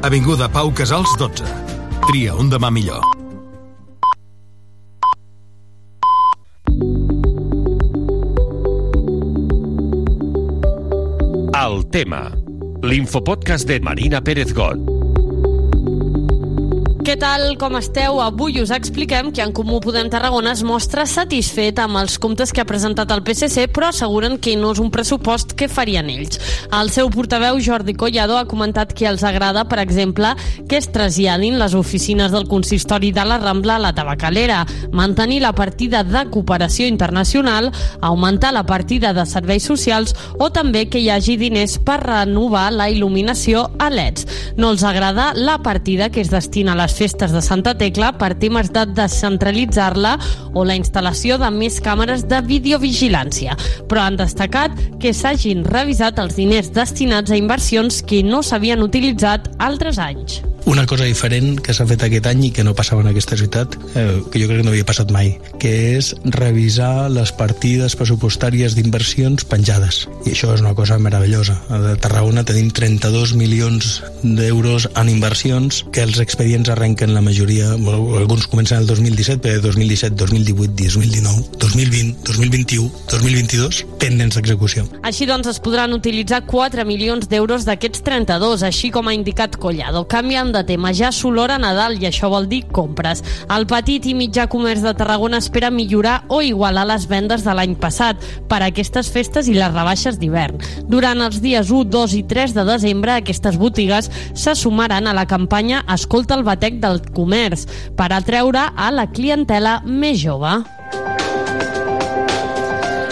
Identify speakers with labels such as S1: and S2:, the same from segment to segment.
S1: Avinguda Pau Casals 12. Tria un demà millor.
S2: El tema. L'infopodcast de Marina Pérez Got.
S3: Què tal, com esteu? Avui us expliquem que en Comú Podem Tarragona es mostra satisfet amb els comptes que ha presentat el PSC, però asseguren que no és un pressupost que farien ells. El seu portaveu, Jordi Collado, ha comentat que els agrada, per exemple, que es traslladin les oficines del consistori de la Rambla a la Tabacalera, mantenir la partida de cooperació internacional, augmentar la partida de serveis socials o també que hi hagi diners per renovar la il·luminació a LEDs. No els agrada la partida que es destina a les festes de Santa Tecla per temes de descentralitzar-la o la instal·lació de més càmeres de videovigilància. Però han destacat que s'hagin revisat els diners destinats a inversions que no s'havien utilitzat altres anys.
S4: Una cosa diferent que s'ha fet aquest any i que no passava en aquesta ciutat, eh, que jo crec que no havia passat mai, que és revisar les partides pressupostàries d'inversions penjades. I això és una cosa meravellosa. A Tarragona tenim 32 milions d'euros en inversions que els expedients arrenquen la majoria, alguns comencen el 2017, però 2017, 2018, 2019, 2020, 2021, 2022, pendents d'execució.
S3: Així doncs es podran utilitzar 4 milions d'euros d'aquests 32, així com ha indicat Collado. Canviant de tema, ja s'olora Nadal i això vol dir compres. El petit i mitjà comerç de Tarragona espera millorar o igualar les vendes de l'any passat per aquestes festes i les rebaixes d'hivern. Durant els dies 1, 2 i 3 de desembre, aquestes botigues se sumaran a la campanya Escolta el batec del comerç per atreure a la clientela més jove.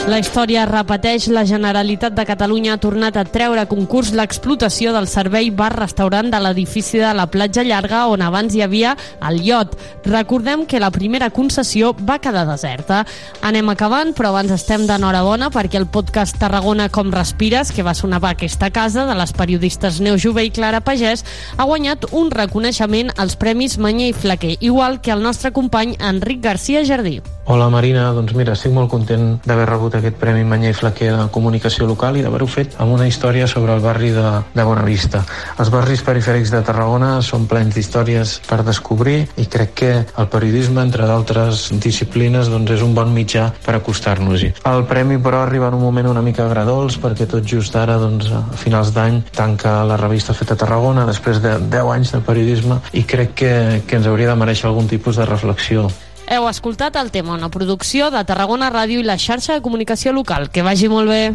S3: La història repeteix. La Generalitat de Catalunya ha tornat a treure a concurs l'explotació del servei bar-restaurant de l'edifici de la platja llarga on abans hi havia el iot. Recordem que la primera concessió va quedar deserta. Anem acabant, però abans estem d'enhorabona perquè el podcast Tarragona com respires, que va sonar a aquesta casa de les periodistes Neu Jove i Clara Pagès, ha guanyat un reconeixement als Premis Manyer i Flaquer, igual que el nostre company Enric Garcia Jardí.
S5: Hola Marina, doncs mira, estic molt content d'haver rebut aquest Premi Manyer i Flaquer de Comunicació Local i d'haver-ho fet amb una història sobre el barri de, de Bonavista. Els barris perifèrics de Tarragona són plens d'històries per descobrir i crec que el periodisme, entre d'altres disciplines, doncs és un bon mitjà per acostar-nos-hi. El premi, però, arriba en un moment una mica agradols perquè tot just ara, doncs, a finals d'any, tanca la revista Feta Tarragona després de 10 anys de periodisme i crec que, que ens hauria de mereixer algun tipus de reflexió
S3: heu escoltat el tema, una producció de Tarragona Ràdio i la xarxa de comunicació local. Que vagi molt bé.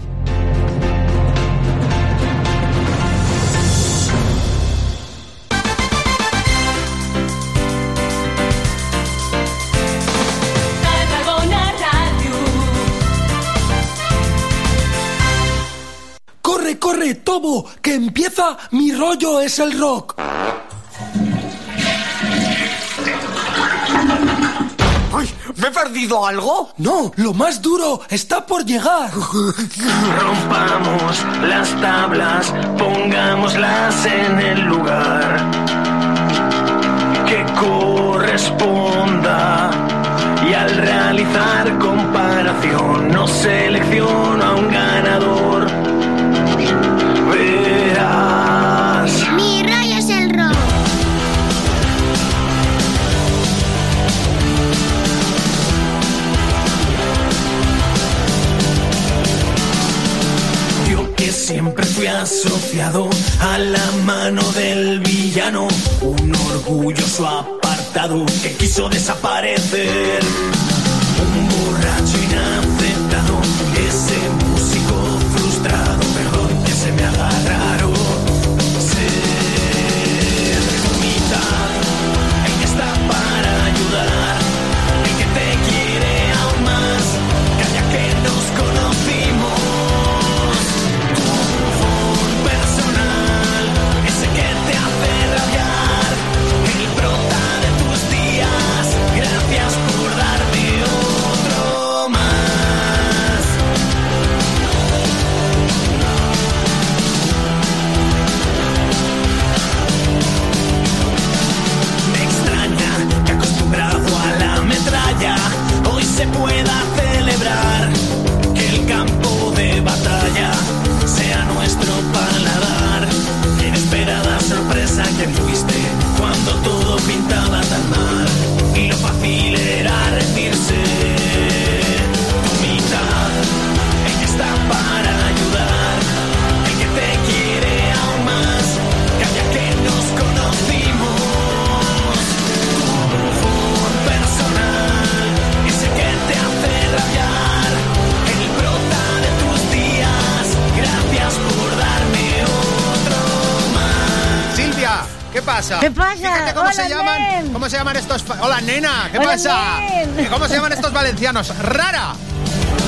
S6: Corre, corre, Tobo, que empieza Mi rollo es el rock.
S7: ¿Me he perdido algo?
S6: No, lo más duro está por llegar.
S8: Rompamos las tablas, pongámoslas en el lugar que corresponda. Y al realizar comparación, no selecciono a un ganador. A la mano del villano, un orgulloso apartado que quiso desaparecer. Un borracho
S9: pasa? ¿Qué pasa?
S10: ¿Qué pasa?
S9: Fíjate cómo
S10: Hola,
S9: se llaman.
S10: nen.
S9: ¿Cómo se llaman estos? Hola, nena. ¿Qué
S10: Hola,
S9: pasa?
S10: nen.
S9: ¿Cómo se llaman estos valencianos? Rara.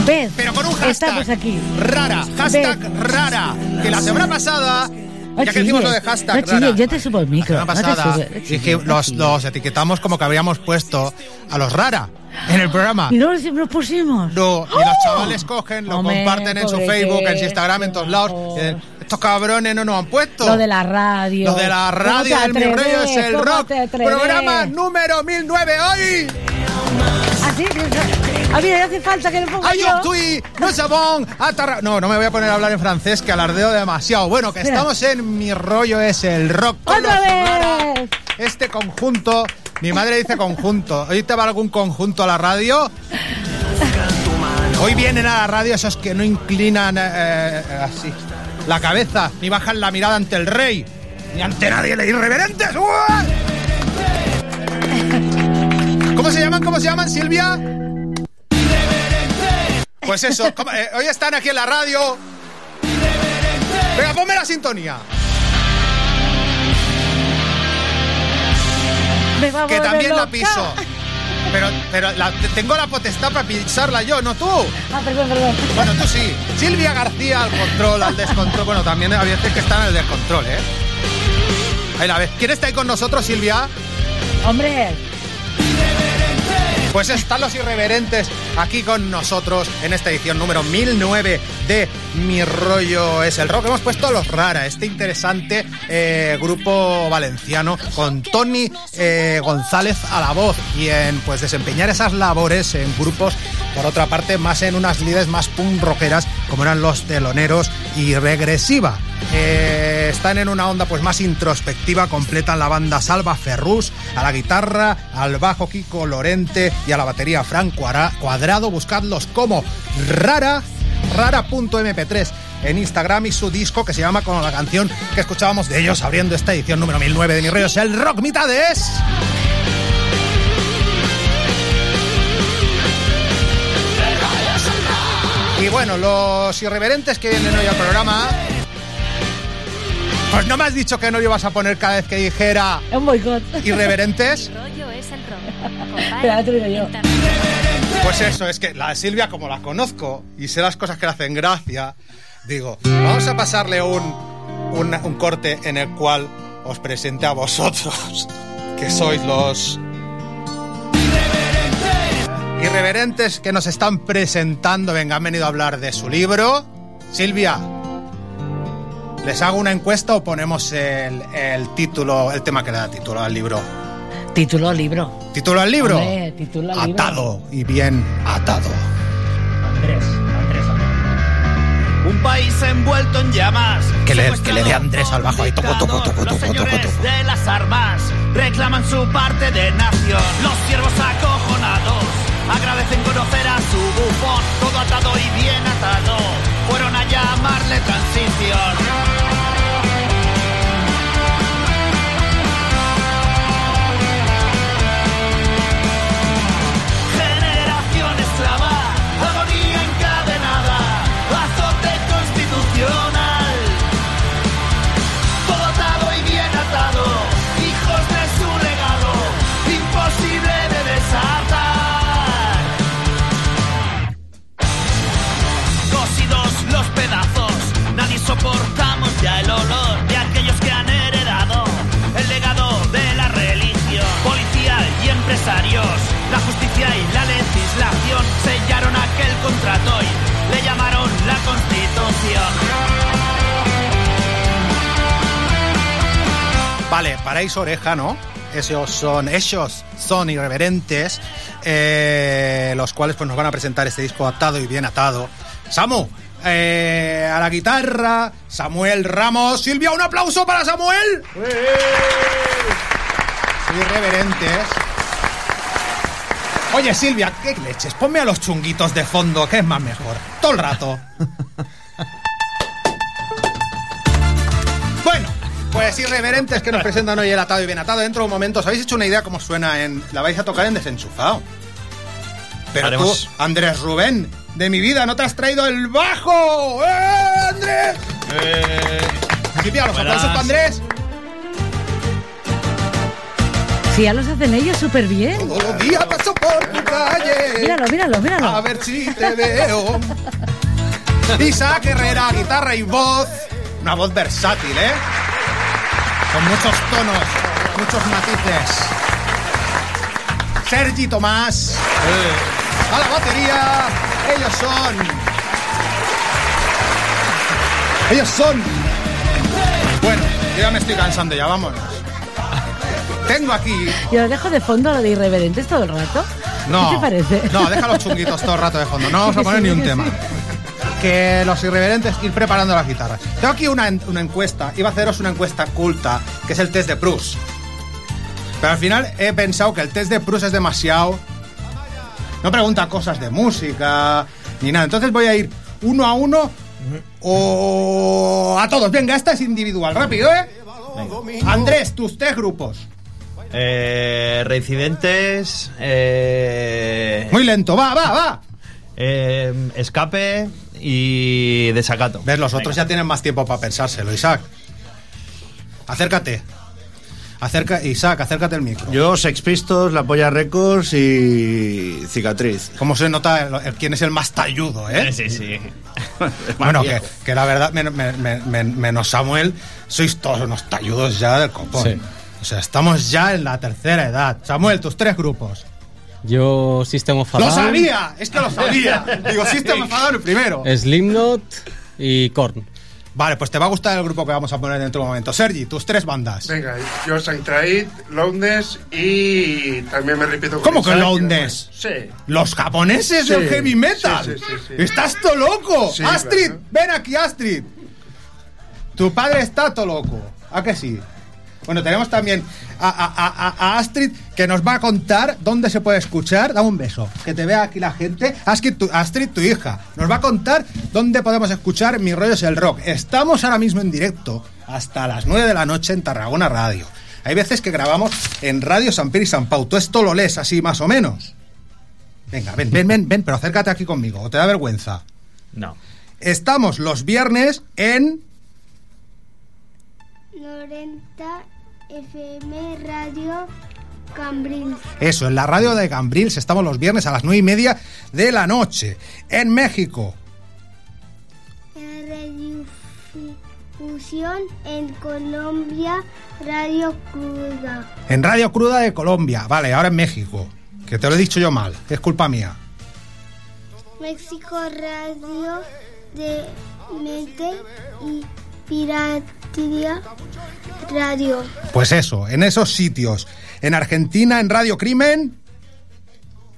S10: ¿Ves?
S9: Pero con un hashtag.
S10: Estamos aquí.
S9: Rara. Hashtag rara. Que la semana pasada.
S10: No
S9: Ya que decimos lo de hashtag
S10: no chilles, yo te subo el micro.
S9: La
S10: te
S9: pasada
S10: no chilles,
S9: dije, los, los etiquetamos como que habríamos puesto a los rara en el programa.
S10: ¿Y no los pusimos?
S9: No, y los chavales cogen, lo
S10: Hombre,
S9: comparten en su Facebook, en su Instagram, en todos lados. dicen, Estos cabrones no nos han puesto.
S10: Lo de la radio.
S9: Lo de la
S10: ¿Cómo
S9: radio del Mi Rollo es el
S10: ¿Cómo
S9: rock. Programa número 1009 hoy.
S10: Así A mí me hace falta que lo ponga
S9: Ay,
S10: yo.
S9: tuy, no sabón, atarra- No, no me voy a poner a hablar en francés, que alardeo demasiado. Bueno, que
S10: Mira.
S9: estamos en Mi Rollo es el rock. con
S10: ¡Otra
S9: los! Este conjunto, mi madre dice conjunto. ¿Hoy te va algún conjunto a la radio? Hoy vienen a la radio esos que no inclinan eh, eh, así la cabeza, ni bajan la mirada ante el rey, ni ante nadie, le irreverentes. ¡Uah! ¿Cómo se llaman? ¿Cómo se llaman, Silvia? Pues eso, ¿cómo- eh, hoy están aquí en la radio. Venga, ponme la sintonía. Que también la piso. Pero, pero la- tengo la potestad para pisarla yo, no tú.
S10: Ah, perdón, perdón.
S9: Bueno, tú sí. Silvia García al control, al descontrol. Bueno, también había que están en el descontrol, ¿eh? Ahí la ves. ¿Quién está ahí con nosotros, Silvia?
S10: Hombre,
S9: Pues están los irreverentes aquí con nosotros en esta edición número 1009 de Mi Rollo es el Rock. Hemos puesto a los Rara, este interesante eh, grupo valenciano con Tony eh, González a la voz y en pues desempeñar esas labores en grupos, por otra parte, más en unas líderes más punk rockeras como eran los teloneros y regresiva. Eh, están en una onda pues más introspectiva, completan la banda Salva Ferrus, a la guitarra, al bajo Kiko Lorente y a la batería Frank Cuara- Cuadrado. Buscadlos como Rara, rara.mp3 en Instagram y su disco que se llama con la canción que escuchábamos de ellos abriendo esta edición número 1009 de Mi Rollo es el Rock Mitades. Y bueno, los irreverentes que vienen hoy al programa. Pues no me has dicho que no lo ibas a poner cada vez que dijera
S10: un boicot.
S9: irreverentes.
S11: rollo es el rock.
S10: Espera, te lo digo yo.
S9: Pues eso, es que la Silvia, como la conozco y sé las cosas que le hacen gracia, digo, vamos a pasarle un, un, corte en el cual os presente a vosotros, que sois los irreverentes que nos están presentando. Venga, han venido a hablar de su libro. Silvia, ¿les hago una encuesta o ponemos el, el título, el tema que le da título al libro?
S10: Título libro.
S9: ¿Título al libro?
S10: Hombre, título al libro.
S9: Atado y bien atado.
S10: Andrés, Andrés,
S12: Un país envuelto en llamas.
S9: Que le- que le dé Andrés al bajo ahí, toco, toco, toco,
S12: Los
S9: toco, toco,
S12: señores
S9: toco.
S12: de las armas reclaman su parte de nación. Los siervos acojonados agradecen conocer a su bufón. Todo atado y bien atado. Fueron a llamarle transición.
S9: Vale, paráis oreja, ¿no? Esos son, ellos son irreverentes, eh, los cuales pues nos van a presentar este disco atado y bien atado. Samu, eh, a la guitarra, Samuel Ramos. Silvia, un aplauso para Samuel. Irreverentes. Oye, Silvia, ¿qué leches? Ponme a los chunguitos de fondo, que es más mejor. Todo el rato. pues irreverentes que nos presentan hoy el atado y bien atado. Dentro de un momento, ¿os habéis hecho una idea cómo suena en. La vais a tocar en desenchufado. Pero
S13: Haremos.
S9: tú, Andrés Rubén, de mi vida, ¿no te has traído el bajo? ¡Eh, Andrés! Silvia, los
S13: Buenas.
S9: aplausos para Andrés.
S10: Si ya los hacen ellos súper bien.
S9: Todos los días paso por tu calle.
S10: Míralo, míralo, míralo.
S9: A ver si te veo. Isaac Herrera, guitarra y voz. Una voz versátil, ¿eh? Con muchos tonos, muchos matices. Sergi Tomás. A la batería. Ellos son. Ellos son. Bueno, yo ya me estoy cansando, ya vámonos. Tengo aquí.
S10: Yo lo dejo de fondo de irreverentes todo el rato.
S9: No,
S10: ¿Qué te parece?
S9: No, deja los chunguitos todo el rato de fondo. No vamos a poner ni un tema. Que los irreverentes ir preparando las guitarras. Tengo aquí una, una encuesta. Iba a haceros una encuesta culta, que es el test de Proust. Pero al final he pensado que el test de Proust es demasiado. No pregunta cosas de música ni nada. Entonces voy a ir uno a uno o a todos. Venga, esta es individual. Rápido, ¿eh? Andrés, tus tres grupos.
S13: Eh, reincidentes. Eh,
S9: Muy lento, va, va, va.
S13: eh, escape y desacato.
S9: ¿Ves? Los otros ya tienen más tiempo para pensárselo, Isaac. Acércate. Acerca, Isaac, acércate el micro.
S14: Yo, Sex Pistols, La Polla Records y Cicatriz.
S9: ¿Cómo se nota el- el- quién es el más talludo, eh?
S13: Sí, sí.
S9: Bueno, que, que la verdad, men- men- men- men- menos Samuel, sois todos unos talludos ya del copón.
S15: Sí.
S9: O sea, estamos ya en la tercera edad. Samuel, tus tres grupos.
S15: Yo, System of a
S9: ¡Lo sabía! Es que lo sabía. Digo, System of a Down primero.
S15: Slipknot y Korn.
S9: Vale, pues te va a gustar el grupo que vamos a poner dentro de un momento. Sergi, tus tres bandas.
S16: Venga, yo Saint-Traid, Loudness y también me repito con
S9: ¿Cómo que Loudness?
S16: Sí.
S9: Los japoneses
S16: Sí,
S9: del heavy metal.
S16: sí, sí, sí, sí.
S9: Estás todo loco.
S16: Sí,
S9: Astrid,
S16: claro.
S9: ven aquí, Astrid. Tu padre está todo loco. ¿A que sí? Bueno, tenemos también a, a- a- a Astrid que nos va a contar dónde se puede escuchar. Dame un beso. Que te vea aquí la gente. Astrid tu, Astrid, tu hija, nos va a contar dónde podemos escuchar Mi rollo es el rock. Estamos ahora mismo en directo hasta las 9 de la noche en Tarragona Radio. Hay veces que grabamos en Radio San Pere y San Pau. ¿Tú esto lo lees así más o menos? Venga, ven, ven, ven, ven, pero acércate aquí conmigo, o te da vergüenza.
S13: No.
S9: Estamos los viernes en
S17: 90 FM Radio Cambrils.
S9: eso, en la radio de Cambrils. Estamos los viernes a las nueve y media de la noche. En México,
S17: Radiodifusión en Colombia Radio Cruda.
S9: en Radio Cruda de Colombia. Vale, ahora en México. Que te lo he dicho yo mal, es culpa mía.
S17: México Radio de Mente y Piratería Radio.
S9: Pues eso, en esos sitios. En Argentina, en Radio Crimen,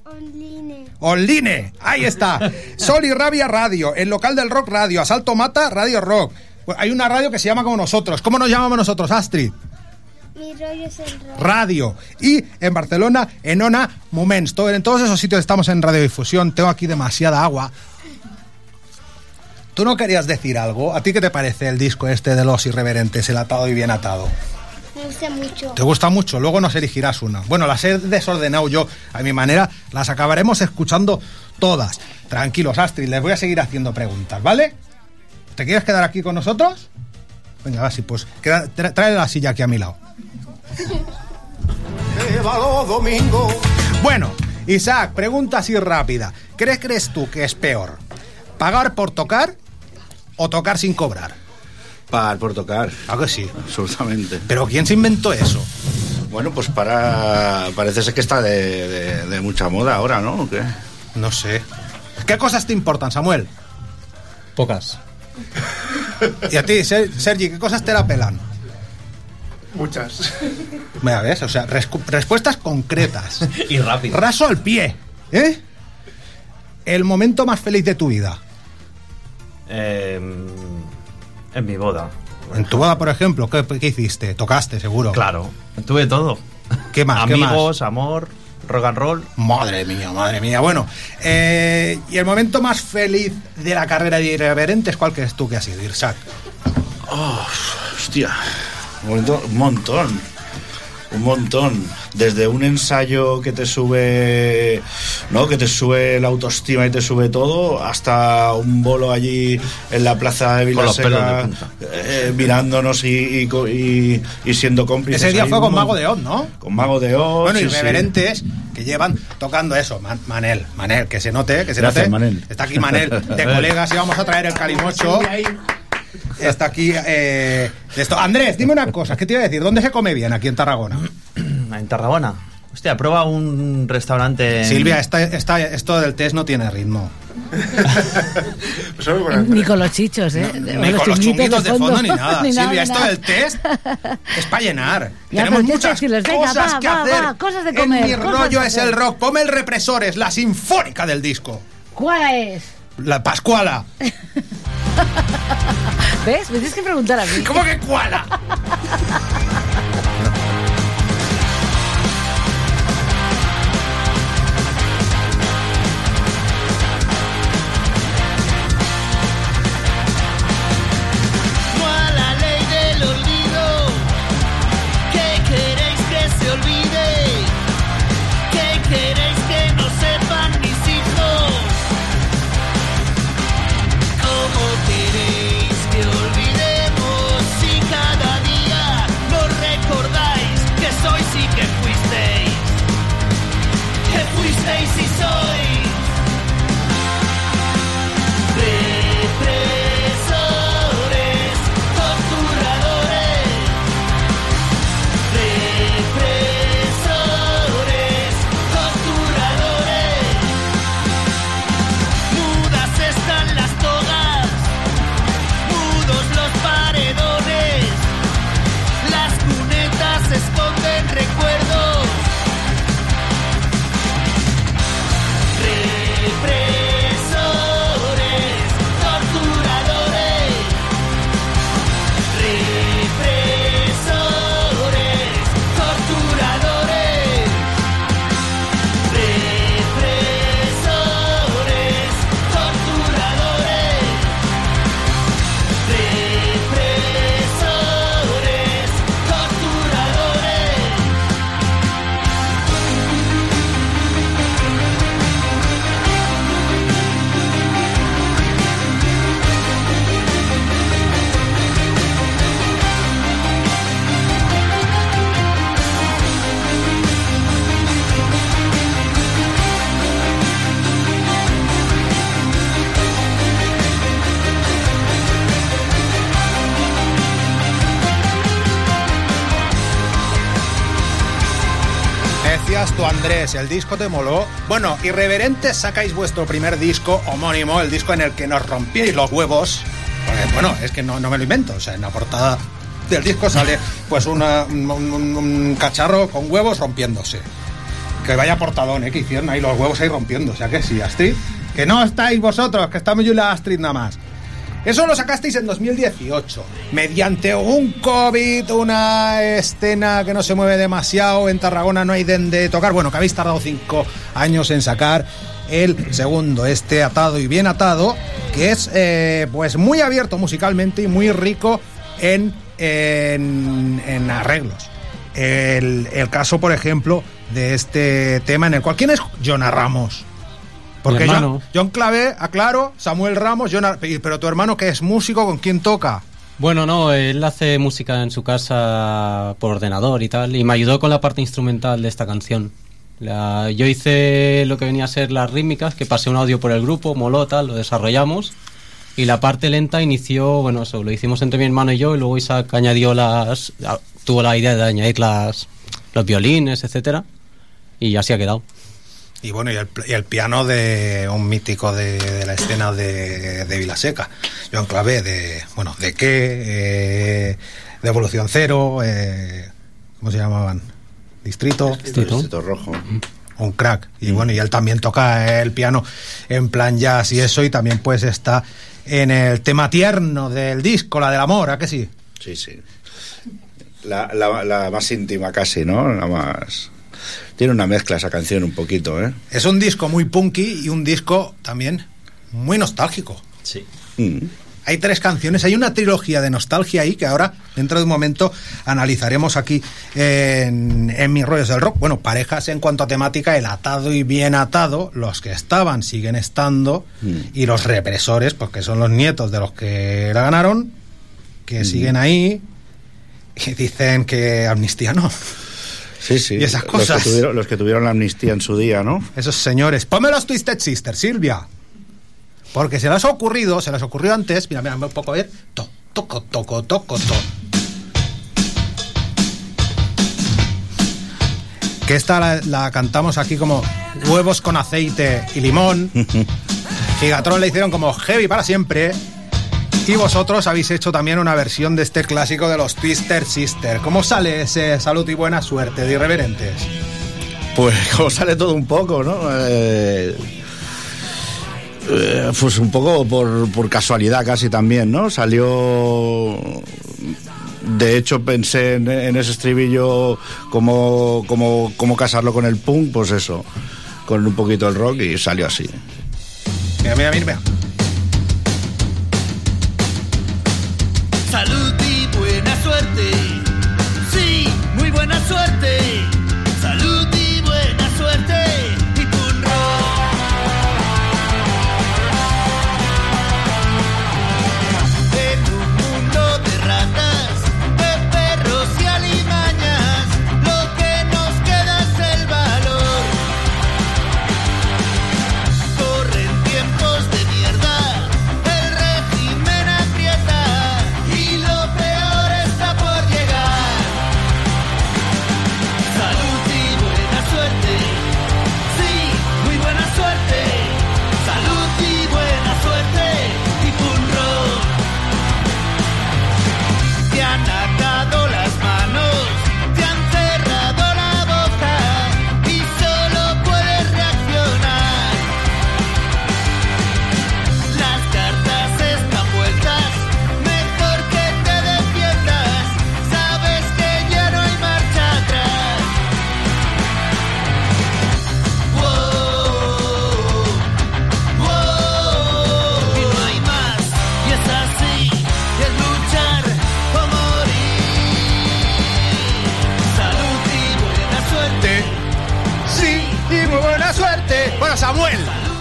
S17: Online.
S9: Online, ahí está. Sol y Rabia Radio, el local del rock radio, Asalto Mata Radio Rock. Hay una radio que se llama como nosotros. ¿Cómo nos llamamos nosotros, Astrid?
S17: Mi rollo es el rock.
S9: Radio. Y en Barcelona, en Ona Moments. En todos esos sitios estamos en radiodifusión. Tengo aquí demasiada agua. ¿Tú no querías decir algo? ¿A ti qué te parece el disco este de los irreverentes, el atado y bien atado?
S17: Me gusta mucho.
S9: ¿Te gusta mucho? Luego nos elegirás una. Bueno, las he desordenado yo a mi manera. Las acabaremos escuchando todas. Tranquilos, Astrid, les voy a seguir haciendo preguntas, ¿vale? ¿Te quieres quedar aquí con nosotros? Venga, va, sí, pues queda- tra- trae la silla aquí a mi lado.
S6: domingo.
S9: Bueno, Isaac, pregunta así rápida. ¿Crees, crees tú que es peor? ¿Pagar por tocar o tocar sin cobrar?
S14: Pagar por tocar.
S9: ¿A que sí?
S14: Absolutamente.
S9: ¿Pero quién se inventó eso?
S14: Bueno, pues para. Parece ser que está de, de- de mucha moda ahora, ¿no? ¿O qué?
S9: No sé. ¿Qué cosas te importan, Samuel?
S15: Pocas.
S9: Y a ti, Ser- Sergi, ¿qué cosas te la pelan?
S16: Muchas.
S9: Mira, ves, o sea, respuestas concretas.
S13: Y rápido.
S9: Raso al pie, ¿eh? El momento más feliz de tu vida.
S13: Eh, en mi boda.
S9: En tu boda, por ejemplo, ¿qué, qué hiciste? Tocaste, seguro.
S13: Claro. Tuve todo.
S9: ¿Qué más? ¿Qué más?
S13: Amigos, amor, rock and roll.
S9: Madre mía, madre mía. Bueno, eh, y el momento más feliz de la carrera de Irreverentes, ¿cuál crees tú que ha sido, Irsak?
S14: Oh, hostia. Un momento- un montón. Un montón. Desde un ensayo que te sube, ¿no? Que te sube la autoestima y te sube todo, hasta un bolo allí en la plaza de Vilaseca, eh, mirándonos y, y co- y- y siendo cómplices.
S9: Ese día
S14: ahí
S9: fue con Mago de Oz, ¿no?
S14: Con Mago de Oz.
S9: Bueno,
S14: sí, sí.
S9: irreverentes que llevan tocando eso. Man- Manel, Manel, que se note, que se
S14: Gracias,
S9: note.
S14: Manel.
S9: Está aquí Manel de colegas y vamos a traer el calimocho. Está aquí eh, esto. Andrés, dime una cosa, ¿qué te iba a decir? ¿Dónde se come bien aquí en Tarragona?
S13: En Tarragona. Hostia, prueba un restaurante. en-
S9: Silvia, esta, esta- esto del test no tiene ritmo.
S10: Ni con los chichos, ¿eh?
S9: Ni con los chunguitos de fondo ni nada. Silvia, esto del test es para llenar.
S10: Ya,
S9: Tenemos muchas
S10: decirles, venga,
S9: cosas
S10: va,
S9: que
S10: va,
S9: hacer.
S10: va, cosas de comer,
S9: En mi
S10: cosas
S9: rollo es el rock. Ponme el represores, la sinfónica del disco.
S10: ¿Cuál es?
S9: La Pascuala.
S10: ¿Ves? Me tienes que preguntar a mí.
S9: ¿Cómo que cuala? Andrés, el disco te moló. Bueno, irreverentes, sacáis vuestro primer disco homónimo, el disco en el que nos rompíais los huevos. Porque, bueno, es que no, me lo invento. O sea, en la portada del disco sale pues un, cacharro con huevos rompiéndose. Que vaya portadón, ¿eh? Que hicieron ahí los huevos ahí rompiendo. O sea que sí, Astrid. Que no estáis vosotros, que estamos yo y la Astrid nada más. Eso lo sacasteis en 2018, mediante un COVID, una escena que no se mueve demasiado, en Tarragona no hay donde tocar, bueno, que habéis tardado cinco años en sacar el segundo, este atado y bien atado, que es eh, pues muy abierto musicalmente y muy rico en, en, en arreglos. El, el caso, por ejemplo, de este tema en el cual, ¿quién es Jonah Ramos? Porque John. John Clavé, aclaro, Samuel Ramos, John, pero tu hermano que es músico, ¿con quién toca?
S15: Bueno, no, él hace música en su casa por ordenador y tal, y me ayudó con la parte instrumental de esta canción. La- yo hice lo que venía a ser las rítmicas, que pasé un audio por el grupo, moló tal, lo desarrollamos, y la parte lenta inició, bueno, eso, lo hicimos entre mi hermano y yo, y luego Isaac añadió las, tuvo la idea de añadir las, los violines, etcétera, y así ha quedado.
S9: Y bueno, y el, y el piano de un mítico de, de la escena de, de Vilaseca, John Clavé, de, bueno, de qué, eh, de Evolución Cero, eh, ¿cómo se llamaban? Distrito.
S14: Distrito Rojo.
S9: Un crack. Y bueno, y él también toca el piano en plan jazz y eso, y también pues está en el tema tierno del disco, la del amor, ¿a que sí?
S14: Sí, sí. La, la- la más íntima casi, ¿no? La más... Tiene una mezcla esa canción un poquito, ¿eh?
S9: Es un disco muy punky y un disco también muy nostálgico.
S13: Sí.
S14: Mm.
S9: Hay tres canciones, hay una trilogía de nostalgia ahí que ahora, dentro de un momento, analizaremos aquí en, en Mis Rollos del Rock. Bueno, parejas en cuanto a temática, el atado y bien atado, los que estaban siguen estando, y los represores, porque son los nietos de los que la ganaron, que siguen ahí y dicen que amnistía no.
S14: Sí, sí.
S9: Y esas
S14: Los
S9: cosas.
S14: que, tuvieron, los que tuvieron la amnistía en su día, ¿no?
S9: Esos señores. Ponme los Twisted Sisters, Silvia. Porque se les ha ocurrido, se les ocurrió antes. Mira, mira, un poco a ver. To, toco, toco, toco, to. Que esta la, la cantamos aquí como huevos con aceite y limón. Gigatron le hicieron como heavy para siempre. Y vosotros habéis hecho también una versión de este clásico de los Twister Sister. ¿Cómo sale ese salud y buena suerte de irreverentes?
S14: Pues como sale todo un poco, ¿no? Eh, eh, pues un poco por, por casualidad casi también, ¿no? Salió... De hecho pensé en, en ese estribillo como, como, como casarlo con el punk, pues eso, con un poquito el rock y salió así.
S9: Mira, mira, mira.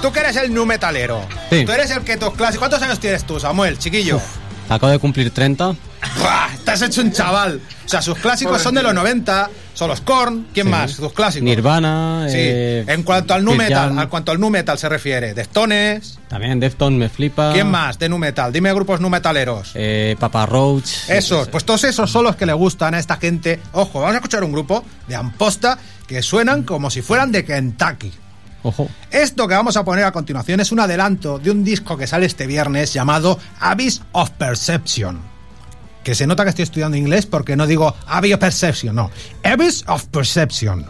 S9: Tú que eres el nu metalero.
S15: Sí.
S9: Tú eres el que tus clásicos. ¿Cuántos años tienes tú, Samuel, chiquillo?
S15: Acabo de cumplir 30.
S9: ¡Buah! Estás hecho un chaval. O sea, sus clásicos son de los 90, son los Korn. ¿Quién
S15: Sí.
S9: más? Sus clásicos.
S15: Nirvana.
S9: Sí.
S15: eh,
S9: en cuanto al nu metal, al cuanto al nu metal se refiere, Deftones.
S15: También Defton me flipa.
S9: ¿Quién más de nu metal? Dime grupos nu metaleros.
S15: Eh, Papa Roach.
S9: Esos, pues todos esos son los que le gustan a esta gente. Ojo, vamos a escuchar un grupo de Amposta que suenan como si fueran de Kentucky.
S15: Ojo.
S9: Esto que vamos a poner a continuación es un adelanto de un disco que sale este viernes llamado Abyss of Perception. Que se nota que estoy estudiando inglés porque no digo Abyss of Perception, no. Abyss of Perception.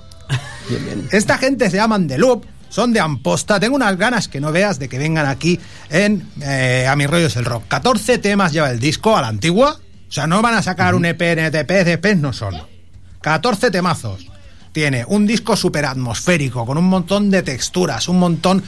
S9: Esta gente se llaman The Loop, son de Amposta. Tengo unas ganas que no veas de que vengan aquí en eh, A mis rollos el rock. 14 temas lleva el disco a la antigua. O sea, no van a sacar un EP, NTP, EPs no son. 14 temazos. Tiene un disco súper atmosférico, con un montón de texturas, un montón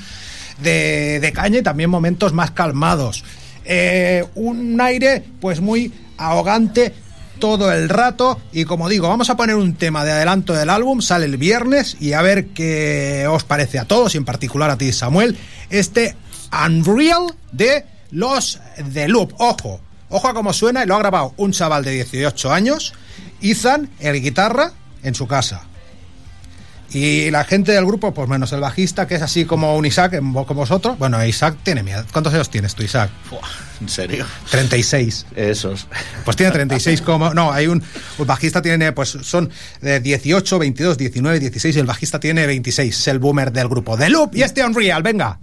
S9: de, caña y también momentos más calmados. Eh, un aire, pues muy ahogante todo el rato. Y como digo, vamos a poner un tema de adelanto del álbum, sale el viernes y a ver qué os parece a todos y en particular a ti, Samuel, este Unreal de los The Loop. Ojo, ojo a cómo suena y lo ha grabado un chaval de 18 años, Ethan, el guitarra, en su casa. Y la gente del grupo, pues menos el bajista, que es así como un Isaac, como vosotros. Bueno, Isaac tiene miedo. ¿Cuántos años tienes tú, Isaac?
S14: ¿En serio?
S9: 36.
S14: Esos.
S9: Pues tiene 36 como... No, hay un... El bajista tiene, pues son de 18, 22, 19, 16 y el bajista tiene 26. Es el boomer del grupo. The Loop y este Unreal, venga.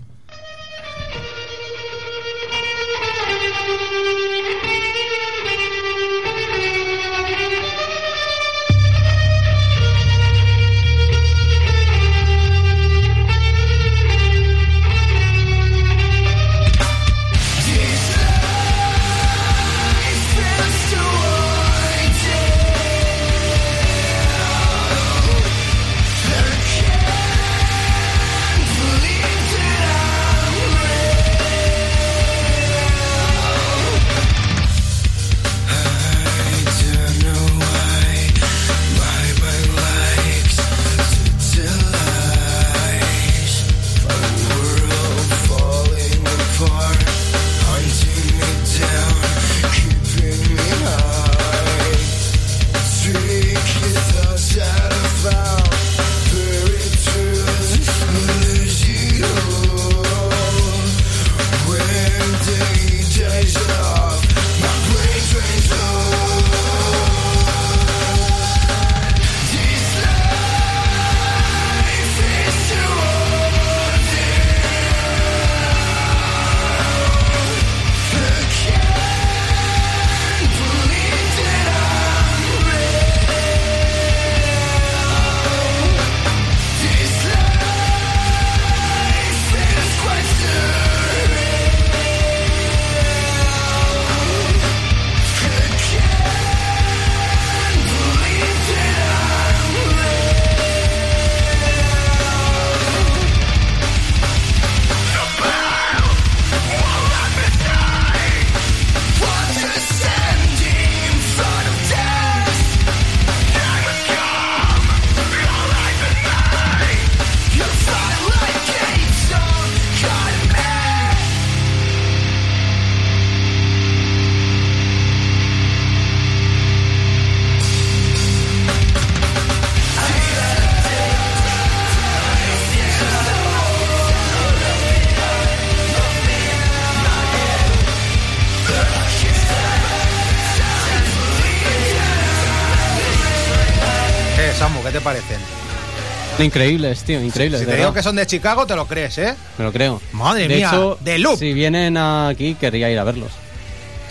S15: Increíbles, tío, increíbles.
S9: Si te digo que son de Chicago, te lo crees, ¿eh?
S15: Me lo creo.
S9: Madre
S15: de
S9: mía,
S15: hecho,
S9: de Loop.
S15: Si vienen aquí, querría ir a verlos.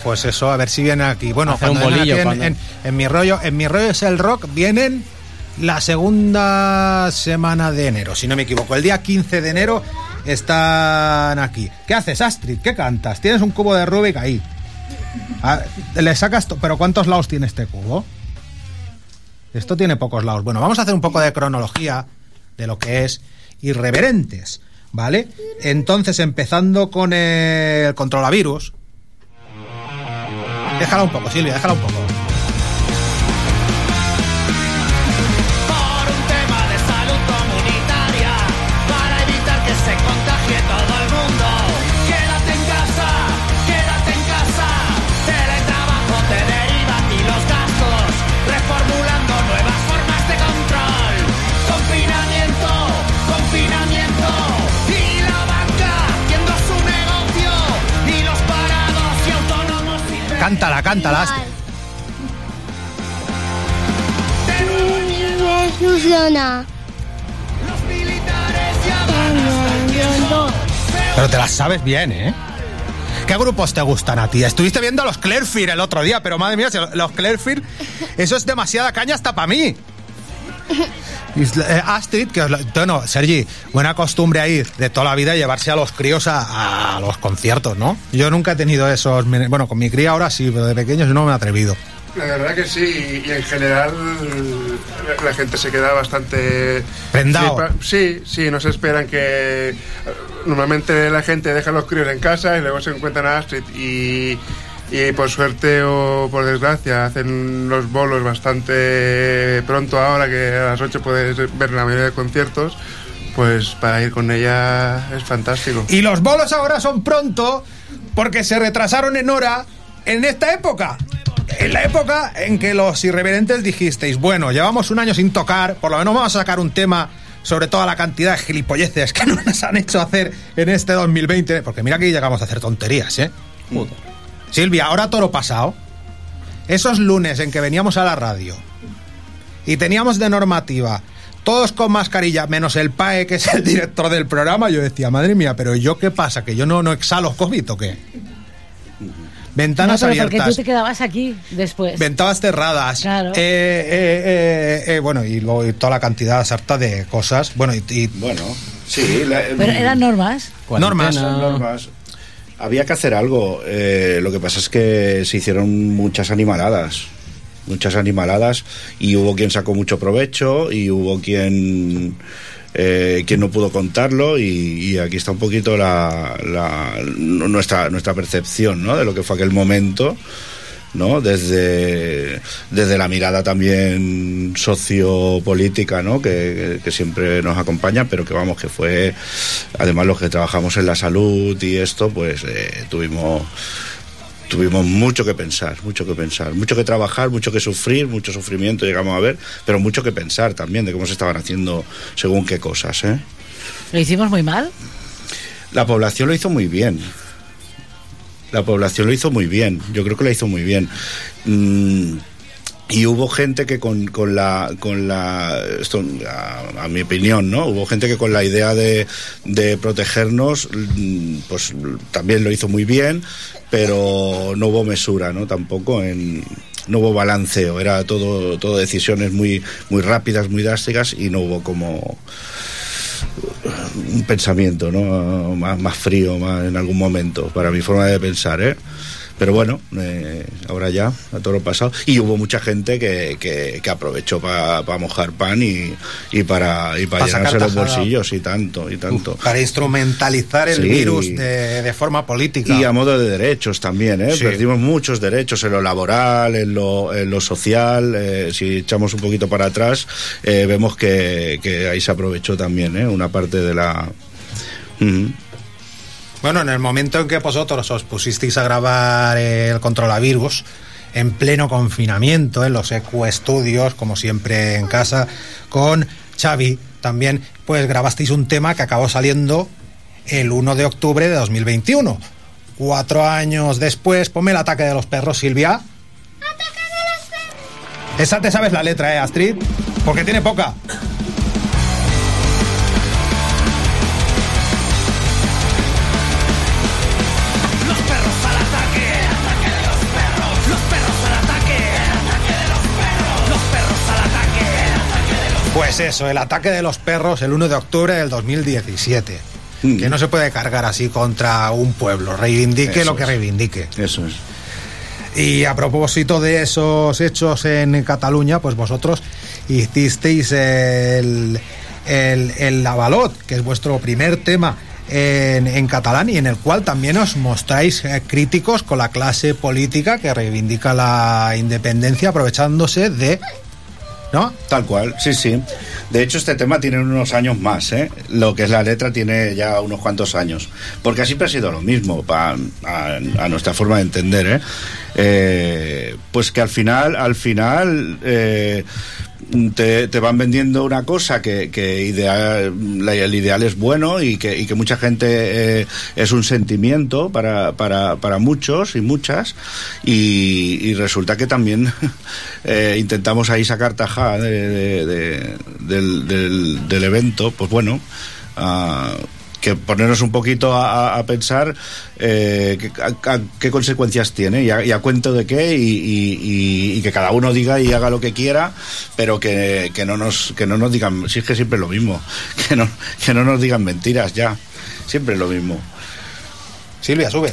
S9: Pues eso, a ver si vienen aquí. Bueno,
S15: Hacer un
S9: cuando vengan
S15: bolillo,
S9: aquí en,
S15: cuando-
S9: en- en mi rollo, en mi rollo es el rock, vienen la segunda semana de enero, si no me equivoco. El día 15 de enero están aquí. ¿Qué haces, Astrid? ¿Qué cantas? Tienes un cubo de Rubik ahí. Ah, le sacas, pero ¿cuántos lados tiene este cubo? Esto tiene pocos lados. Bueno, vamos a hacer un poco de cronología de lo que es irreverentes, ¿vale? Entonces, empezando con el controlavirus. Déjala un poco, Silvia, déjala un poco.
S17: Funciona.
S9: Pero te las sabes bien, ¿eh? ¿Qué grupos te gustan a ti? Estuviste viendo a los Clearfield el otro día, pero madre mía, los Clearfield, eso es demasiada caña hasta para mí. Eh, Astrid, que bueno, Sergi, buena costumbre ahí de toda la vida llevarse a los críos a, a los conciertos, ¿no? Yo nunca he tenido esos, bueno, con mi cría ahora sí, pero de pequeños no me he atrevido.
S16: La verdad que sí, y en general la, gente se queda bastante...
S9: Prendado.
S16: Sí, sí, no se esperan que... eh, Normalmente la gente deja a los críos en casa y luego se encuentran a Astrid y, y por suerte o por desgracia hacen los bolos bastante pronto ahora que a las 8 puedes ver la mayoría de conciertos, pues para ir con ella es fantástico.
S9: Y los bolos ahora son pronto porque se retrasaron en hora en esta época. En la época en que los irreverentes dijisteis, bueno, llevamos un año sin tocar, por lo menos vamos a sacar un tema sobre toda la cantidad de gilipolleces que nos han hecho hacer en este 2020, porque mira que llegamos a hacer tonterías, ¿eh? Silvia, ahora toro pasado, esos lunes en que veníamos a la radio y teníamos de normativa todos con mascarilla, menos el PAE, que es el director del programa, yo decía, madre mía, pero ¿yo qué pasa? ¿Que yo no, no exhalo COVID o qué? Ventanas
S10: No, pero porque
S9: abiertas.
S10: tú te quedabas aquí después.
S9: Ventanas cerradas.
S10: Claro.
S9: Eh, eh, eh, eh, bueno, y luego y toda la cantidad sarta de cosas. Bueno, y.
S14: bueno, sí. la-
S10: Pero eran normas.
S9: Normas.
S14: Normas. Había que hacer algo. eh, lo que pasa es que se hicieron muchas animaladas. Muchas animaladas. Y hubo quien sacó mucho provecho. Y hubo quien. eh, quien no pudo contarlo y, y aquí está un poquito la, la- nuestra nuestra percepción ¿no? de lo que fue aquel momento ¿no? Desde, desde la mirada también sociopolítica, ¿no? Que, que- que siempre nos acompaña, pero que vamos, que fue, además los que trabajamos en la salud y esto, pues eh, tuvimos tuvimos mucho que pensar, mucho que pensar, mucho que trabajar, mucho que sufrir, mucho sufrimiento llegamos a ver, pero mucho que pensar también de cómo se estaban haciendo según qué cosas, ¿eh?
S10: Lo hicimos muy mal.
S14: La población lo hizo muy bien. La población lo hizo muy bien. Yo creo que lo hizo muy bien. Mm, y hubo gente que con, con la con la esto a, mi opinión no hubo gente que con la idea de, de protegernos mm, pues también lo hizo muy bien pero no hubo mesura no tampoco en no hubo balanceo era todo todo decisiones muy muy rápidas muy drásticas y no hubo como un pensamiento ¿no? más, más frío más en algún momento para mi forma de pensar ¿eh? Pero bueno eh, ahora ya a todo lo pasado y hubo mucha gente que, que, que aprovechó para mojar pan y, y para y para
S9: Pa'
S14: llenarse los bolsillos y tanto y tanto
S9: Para instrumentalizar el
S14: Sí.
S9: virus de, de forma política.
S14: y a modo de derechos también, ¿eh?
S9: Sí.
S14: Perdimos muchos derechos en lo laboral, en lo, en lo social. eh, si echamos un poquito para atrás, eh, vemos que, que ahí se aprovechó también, ¿eh? Una parte de la.
S9: Bueno, en el momento en que vosotros os pusisteis a grabar el controlavirus, en pleno confinamiento, en los EQ Studios, como siempre en casa, con Xavi también, pues grabasteis un tema que acabó saliendo el 1 de octubre de 2021. Cuatro años después, ponme el ataque de los perros, Silvia. ¡Ataque de los perros! Esa te sabes la letra, ¿eh, Astrid? Porque tiene poca. Pues eso, el ataque de los perros el 1 de octubre del 2017. Que no se puede cargar así contra un pueblo. Reivindique
S14: Eso
S9: lo que
S14: es.
S9: reivindique.
S14: Eso es.
S9: Y a propósito de esos hechos en Cataluña, pues vosotros hicisteis el, el, el Avalot, que es vuestro primer tema en, en catalán y en el cual también os mostráis eh, críticos con la clase política que reivindica la independencia aprovechándose de... ¿No?
S14: Tal cual, sí, sí. De hecho, este tema tiene unos años más, ¿eh? Lo que es la letra tiene ya unos cuantos años. Porque siempre ha sido lo mismo, pa- a, nuestra forma de entender, ¿eh? Eh, pues que al final, al final, eh, te, te van vendiendo una cosa que, que ideal, el ideal es bueno y que, y que mucha gente eh, es un sentimiento para, para, para muchos y muchas. Y, resulta que también eh, intentamos ahí sacar tajada de- del, del- del evento, pues bueno, ah, que ponernos un poquito a, a- pensar eh, a- qué consecuencias tiene y a, cuento de qué y- y que cada uno diga y haga lo que quiera pero que, que no nos que no nos digan si es que siempre es lo mismo que no que no nos digan mentiras ya siempre es lo mismo.
S9: Silvia sube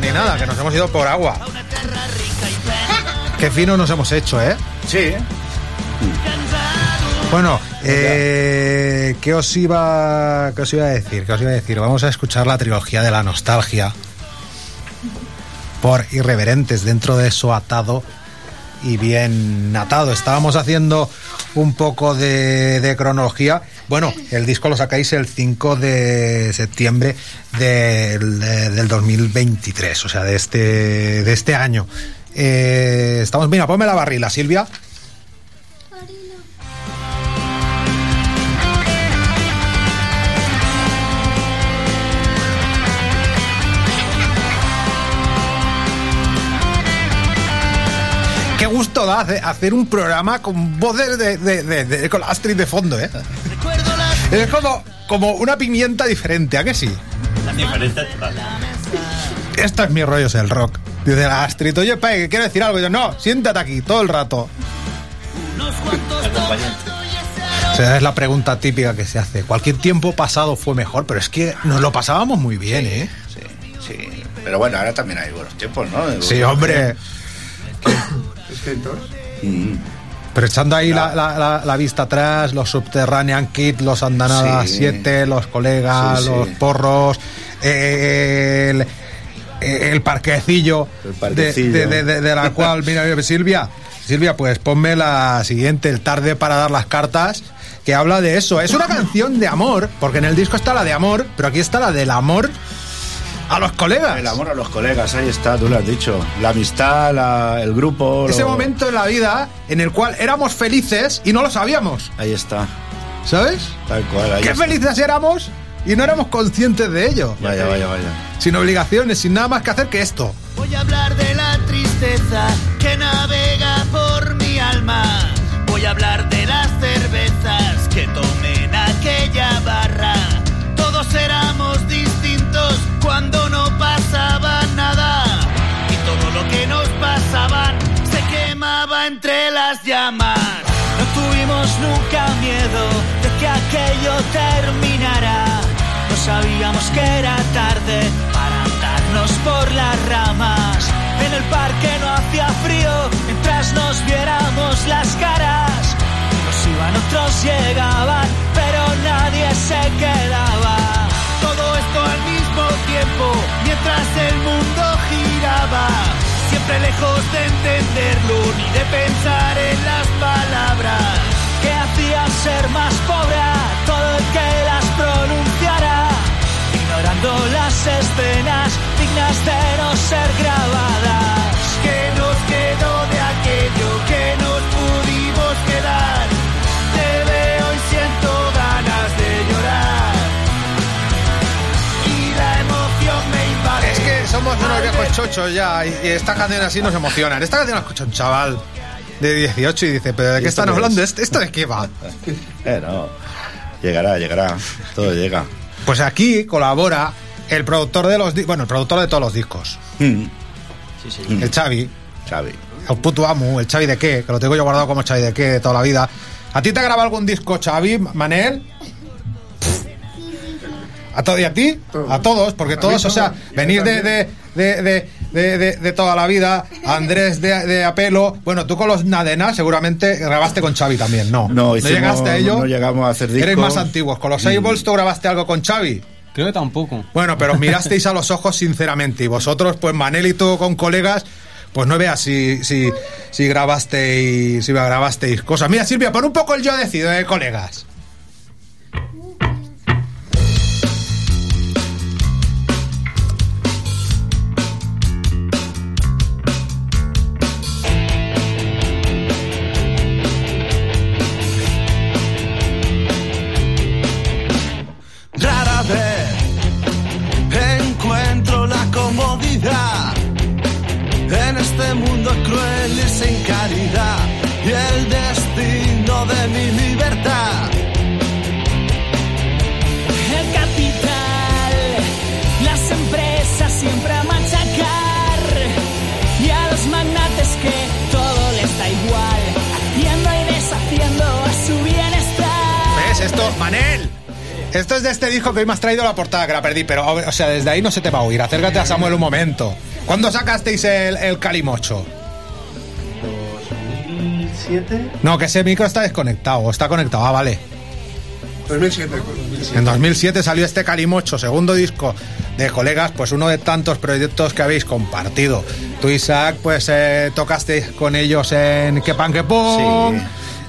S9: ni nada, que nos hemos ido por agua. Qué fino nos hemos hecho, ¿eh?
S14: Sí.
S9: Bueno, eh, ¿qué, os iba, ¿qué os iba a decir? ¿Qué os iba a decir? Vamos a escuchar la trilogía de la nostalgia por irreverentes dentro de eso atado y bien atado. Estábamos haciendo un poco de, de cronología. Bueno, el disco lo sacáis el 5 de septiembre del, de- del 2023, o sea, de este, de este año. Eh, estamos, mira, ponme la barrila, Silvia. Qué gusto da hace- hacer un programa con voces de, de, de- de- con Astrid de fondo, ¿eh? Es como, como una pimienta diferente, ¿a que sí?
S13: Diferente total.
S9: Esto es mi rollo, es el rock. Dice la Astrid, oye, Pai, que quiero decir algo. Y yo, no, siéntate aquí todo el rato. O sea, es la pregunta típica que se hace. Cualquier tiempo pasado fue mejor, pero es que nos lo pasábamos muy bien, ¿eh?
S14: Sí, sí. Pero bueno, ahora también hay buenos tiempos, ¿no?
S9: Sí, hombre. Pero echando ahí la, la- la- la vista atrás, los Subterranean Kid, los Andanada
S14: Sí.
S9: 7, los colegas,
S14: Sí, sí.
S9: los porros, el, eh, el parquecillo,
S14: El parquecillo.
S9: De, de- de- de la cual, mira, mira, Silvia, Silvia, pues ponme la siguiente, el tarde para dar las cartas, que habla de eso. Es una canción de amor, porque en el disco está la de amor, pero aquí está la del amor a los colegas.
S14: El amor a los colegas, ahí está, tú lo has dicho. La amistad, la- el grupo.
S9: Ese
S14: lo-
S9: momento en la vida en el cual éramos felices y no lo sabíamos,
S14: Ahí está,
S9: ¿sabes?
S14: tal cual. Ahí
S9: Qué
S14: está.
S9: felices éramos y no éramos conscientes de ello.
S14: Vaya, vaya, vaya.
S9: Sin obligaciones, sin nada más que hacer que esto.
S8: Voy a hablar de la tristeza que navega por mi alma. Voy a hablar de las cervezas que tomé en aquella barra. Pasaba nada. Y todo lo que nos pasaban se quemaba entre las llamas. No tuvimos nunca miedo de que aquello terminara. No sabíamos que era tarde para andarnos por las ramas. En el parque no hacía frío mientras nos viéramos las caras. Unos iban, otros llegaban, pero nadie se quedaba. Todo esto al mismo tiempo, mientras el mundo giraba. Siempre lejos de entenderlo ni de pensar en las palabras que hacían ser más pobre a todo el que las pronunciara, ignorando las escenas dignas de no ser grabadas. Que nos quedó de aquello que nos pudimos quedar.
S9: Somos unos viejos chochos ya y, y esta canción así nos emocionan. Esta canción la escucha un chaval de 18 y dice, ¿pero de
S14: ¿Y
S9: qué están hablando?
S14: es?
S9: ¿Esto de qué va?
S14: Eh, no. Llegará, llegará. Todo llega.
S9: Pues aquí colabora el productor de los bueno, el productor de todos los discos.
S14: Mm.
S9: El Xavi.
S14: Xavi.
S9: El puto amo, el Xavi de qué, que lo tengo yo guardado como Xavi de qué de toda la vida. ¿A ti te ha grabado algún disco, Xavi, Manel? ¿A, to- y a ti? A todos, porque todos, o sea, venís de, de, de, de, de- de- de toda la vida, Andrés de, de Apelo, bueno, tú con los Nadenas seguramente grabaste con Xavi también, ¿no?
S14: No, hicimos-
S9: llegaste a ello?
S14: no llegamos a hacer
S9: Eres
S14: discos.
S9: más antiguos, con los Sables tú grabaste algo con Xavi.
S15: Creo que tampoco.
S9: Bueno, pero mirasteis a los ojos sinceramente. Y vosotros, pues Manel y tú con colegas, pues no veas si, si, si grabasteis, si grabasteis cosas. Mira, Silvia, pon un poco el yo decido, eh, colegas. Me has traído la portada, que la perdí, pero, o sea, desde ahí no se te va a oír. Acércate a Samuel un momento. ¿Cuándo sacasteis el, el Calimocho?
S5: 2007.
S9: No, que ese micro está desconectado, o está conectado, ah, vale.
S16: 2007.
S9: En 2007 salió este Calimocho, segundo disco de colegas, pues uno de tantos proyectos que habéis compartido. Tú, Isaac, pues eh, tocaste con ellos en Que Pan Que Pon,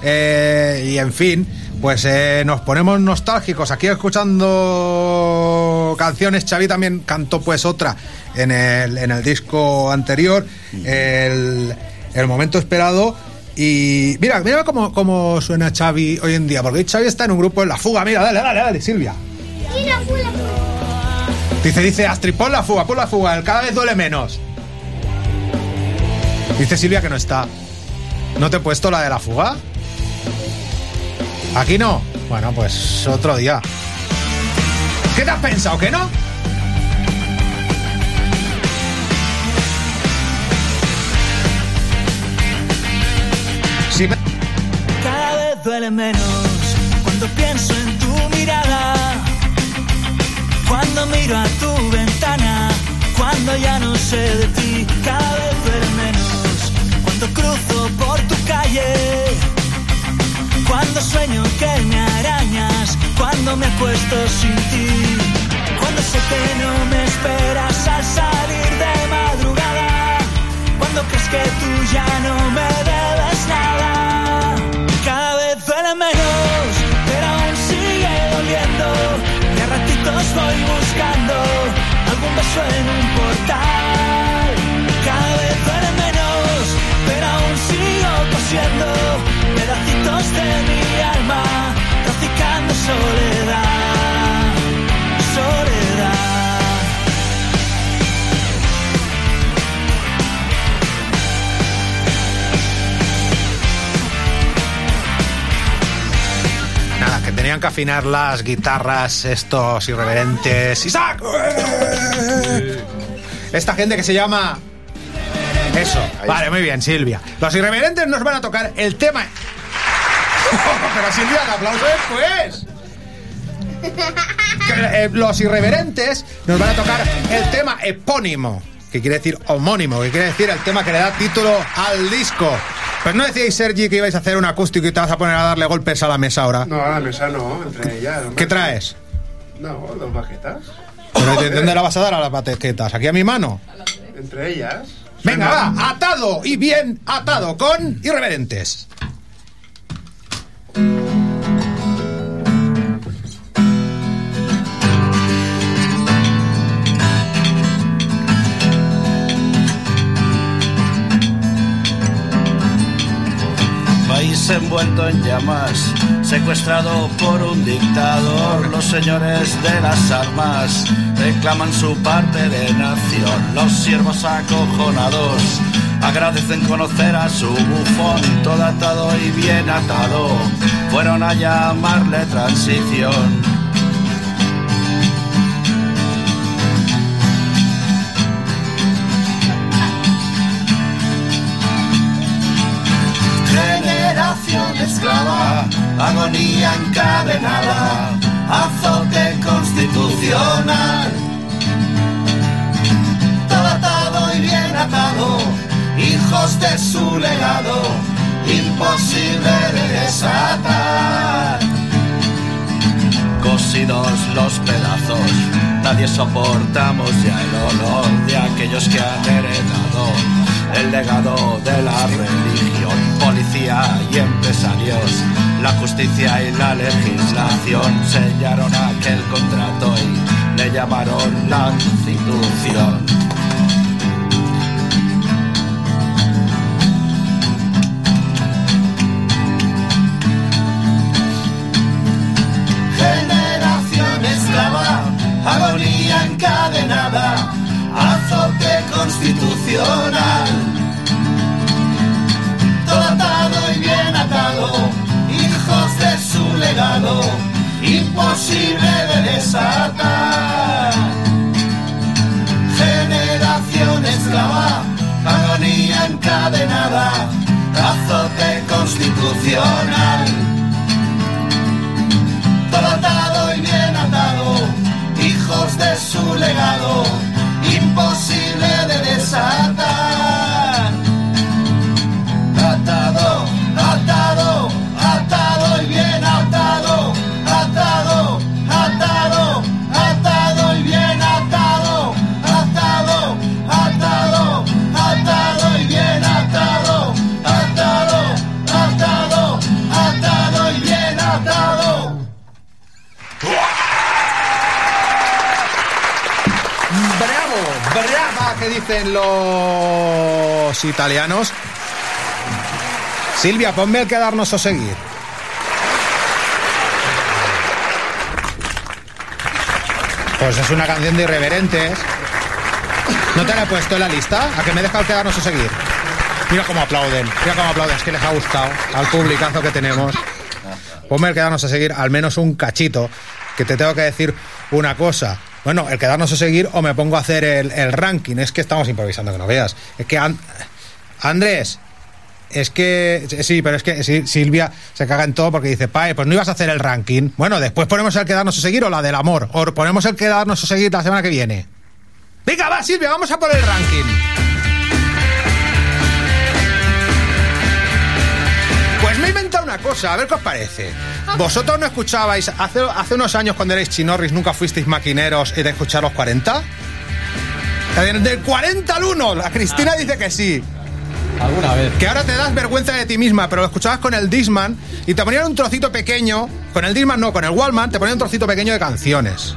S9: eh, y en fin, pues eh, nos ponemos nostálgicos aquí escuchando canciones. Xavi también cantó pues otra en el, en el disco anterior, el, el momento esperado. Y mira, mira cómo, cómo suena Xavi hoy en día, porque Xavi está en un grupo en la fuga. Mira, dale, dale, dale, Silvia.
S17: Fula,
S9: Dice, dice Astrid, pon la fuga, pon la fuga, el cada vez duele menos. Dice Silvia que no está. ¿No te he puesto la de la fuga? ¿Aquí no? Bueno, pues otro día. ¿Qué te has pensado, que no? Si
S8: Cada vez duele menos cuando pienso en tu mirada. Cuando miro a tu ventana, cuando ya no sé de ti, cada vez duele menos. Cuando cruzo por tu calle, cuando sueño que me arañas, cuando me acuesto sin ti, cuando sé que no me esperas al salir de
S18: que tú ya no me debes nada. Cada vez duele menos, pero aún sigue doliendo. Y a ratitos voy buscando algún beso en un portal. Cada vez duele menos, pero aún sigo cosiendo de mi alma, traficando soledad, soledad.
S9: Nada, que tenían que afinar las guitarras estos irreverentes. ¡Isaac! Esta gente que se llama... Eso, vale, muy bien, Silvia. Los irreverentes nos van a tocar el tema... Pero Silvia, el aplauso después. Que, eh, los irreverentes nos van a tocar el tema epónimo, que quiere decir homónimo, que quiere decir el tema que le da título al disco. Pues no decíais, Sergi, que ibais a hacer un acústico y te vas a poner a darle golpes a la mesa ahora.
S16: No, a la mesa no, entre ellas.
S9: ¿Qué traes?
S16: No, dos baquetas.
S9: ¿Pero de dónde la vas a dar a las batequetas? ¿Aquí a mi mano?
S16: Entre ellas.
S9: Venga, va, atado y bien atado con irreverentes.
S12: Envuelto en llamas, secuestrado por un dictador. Los señores de las armas reclaman su parte de nación. Los siervos acojonados agradecen conocer a su bufón, todo atado y bien atado. Fueron a llamarle transición. Agonía encadenada, azote constitucional. Todo atado y bien atado, hijos de su legado, imposible de desatar. Cosidos los pedazos, nadie soportamos ya el olor de aquellos que han heredado el legado de la religión, policía y empresarios, la justicia y la legislación sellaron aquel contrato y le llamaron la constitución. Imposible de desatar. Generación esclava, agonía encadenada, azote constitucional. Todo atado y bien atado, hijos de su legado,
S9: Los italianos. Silvia, ponme el quedarnos o seguir. Pues es una canción de irreverentes. ¿No te la he puesto en la lista? ¿A que me he dejado quedarnos o seguir? Mira cómo aplauden, mira cómo aplauden, es que les ha gustado al publicazo que tenemos. Ponme el quedarnos a seguir al menos un cachito, que te tengo que decir una cosa. Bueno, el quedarnos a seguir o me pongo a hacer el, ranking. Es que estamos improvisando, que no veas. Es que An- Andrés, es que sí, pero es que Silvia se caga en todo porque dice, Pae, pues no ibas a hacer el ranking. Bueno, después ponemos el quedarnos a seguir o la del amor. O ponemos el quedarnos a seguir la semana que viene. Venga, va, Silvia, vamos a por el ranking. Una cosa, a ver qué os parece. ¿Vosotros no escuchabais hace, hace unos años cuando erais chinorris, nunca fuisteis maquineros y de escuchar los 40? Del 40 al 1, la Cristina dice que sí.
S15: Alguna vez.
S9: Que ahora te das vergüenza de ti misma, pero lo escuchabas con el Disman y te ponían un trocito pequeño, con el Disman no, con el Wallman, te ponían un trocito pequeño de canciones.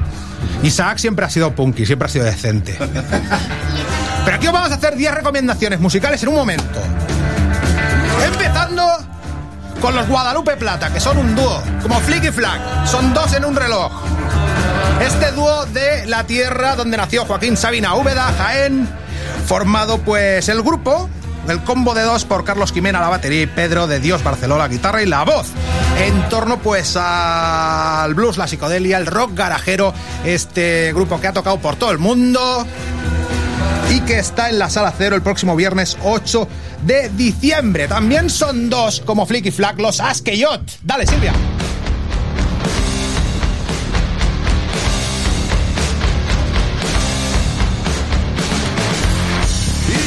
S9: Isaac siempre ha sido punky, siempre ha sido decente. Pero aquí os vamos a hacer 10 recomendaciones musicales en un momento. Empezando con los Guadalupe Plata, que son un dúo, como Flick y Flack, son dos en un reloj. Este dúo de la tierra donde nació Joaquín Sabina Úbeda, Jaén, formado pues el grupo, el combo de dos por Carlos Quimena la batería y Pedro de Dios Barceló la guitarra y la voz. En torno pues al blues, la psicodelia, el rock garajero, este grupo que ha tocado por todo el mundo y que está en la sala cero el próximo viernes 8 de diciembre. También son dos como Flick y Flack, los Askeyot. Dale Silvia.